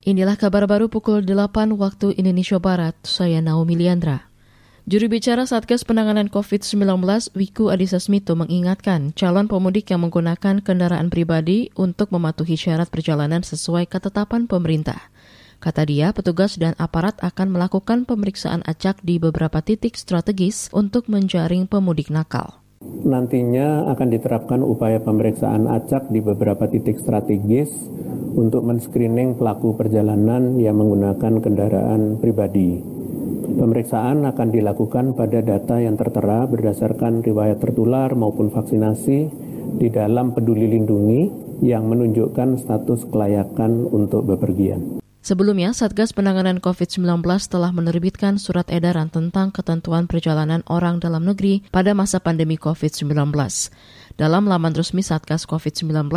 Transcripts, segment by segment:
Inilah kabar baru pukul 8 waktu Indonesia Barat, saya Naomi Liandra. Juru bicara Satgas Penanganan COVID-19 Wiku Adhisa Smito mengingatkan calon pemudik yang menggunakan kendaraan pribadi untuk mematuhi syarat perjalanan sesuai ketetapan pemerintah. Kata dia, petugas dan aparat akan melakukan pemeriksaan acak di beberapa titik strategis untuk menjaring pemudik nakal. Nantinya akan diterapkan upaya pemeriksaan acak di beberapa titik strategis untuk men-screening pelaku perjalanan yang menggunakan kendaraan pribadi. Pemeriksaan akan dilakukan pada data yang tertera berdasarkan riwayat tertular maupun vaksinasi di dalam peduli lindungi yang menunjukkan status kelayakan untuk bepergian. Sebelumnya, Satgas Penanganan COVID-19 telah menerbitkan surat edaran tentang ketentuan perjalanan orang dalam negeri pada masa pandemi COVID-19. Dalam laman resmi Satgas COVID-19,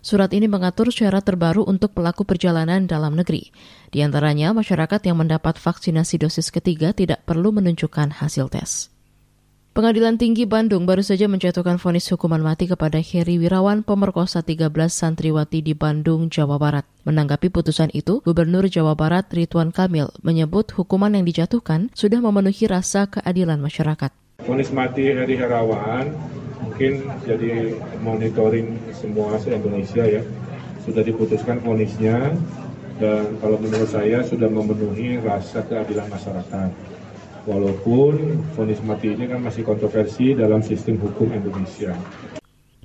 surat ini mengatur syarat terbaru untuk pelaku perjalanan dalam negeri. Di antaranya, masyarakat yang mendapat vaksinasi dosis ketiga tidak perlu menunjukkan hasil tes. Pengadilan Tinggi Bandung baru saja menjatuhkan vonis hukuman mati kepada Heri Wirawan pemerkosa 13 santriwati di Bandung, Jawa Barat. Menanggapi putusan itu, Gubernur Jawa Barat Ridwan Kamil menyebut hukuman yang dijatuhkan sudah memenuhi rasa keadilan masyarakat. Vonis mati Heri Herawan mungkin jadi monitoring semua se-Indonesia ya. Sudah diputuskan vonisnya dan kalau menurut saya sudah memenuhi rasa keadilan masyarakat walaupun vonis mati ini kan masih kontroversi dalam sistem hukum Indonesia.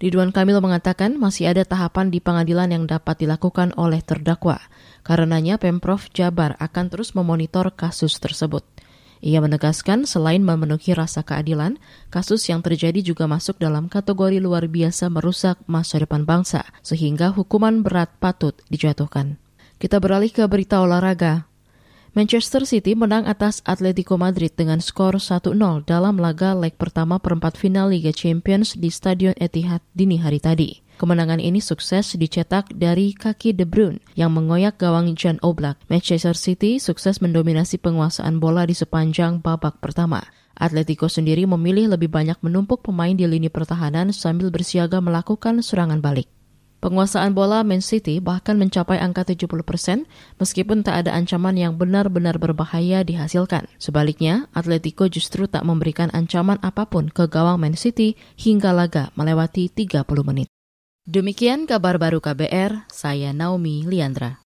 Ridwan Kamil mengatakan masih ada tahapan di pengadilan yang dapat dilakukan oleh terdakwa. Karenanya Pemprov Jabar akan terus memonitor kasus tersebut. Ia menegaskan selain memenuhi rasa keadilan, kasus yang terjadi juga masuk dalam kategori luar biasa merusak masa depan bangsa, sehingga hukuman berat patut dijatuhkan. Kita beralih ke berita olahraga. Manchester City menang atas Atletico Madrid dengan skor 1-0 dalam laga leg pertama perempat final Liga Champions di Stadion Etihad dini hari tadi. Kemenangan ini sukses dicetak dari kaki De Bruyne yang mengoyak gawang Jan Oblak. Manchester City sukses mendominasi penguasaan bola di sepanjang babak pertama. Atletico sendiri memilih lebih banyak menumpuk pemain di lini pertahanan sambil bersiaga melakukan serangan balik. Penguasaan bola Man City bahkan mencapai angka 70 persen meskipun tak ada ancaman yang benar-benar berbahaya dihasilkan. Sebaliknya, Atletico justru tak memberikan ancaman apa pun ke gawang Man City hingga laga melewati 30 menit. Demikian kabar baru KBR, saya Naomi Liandra.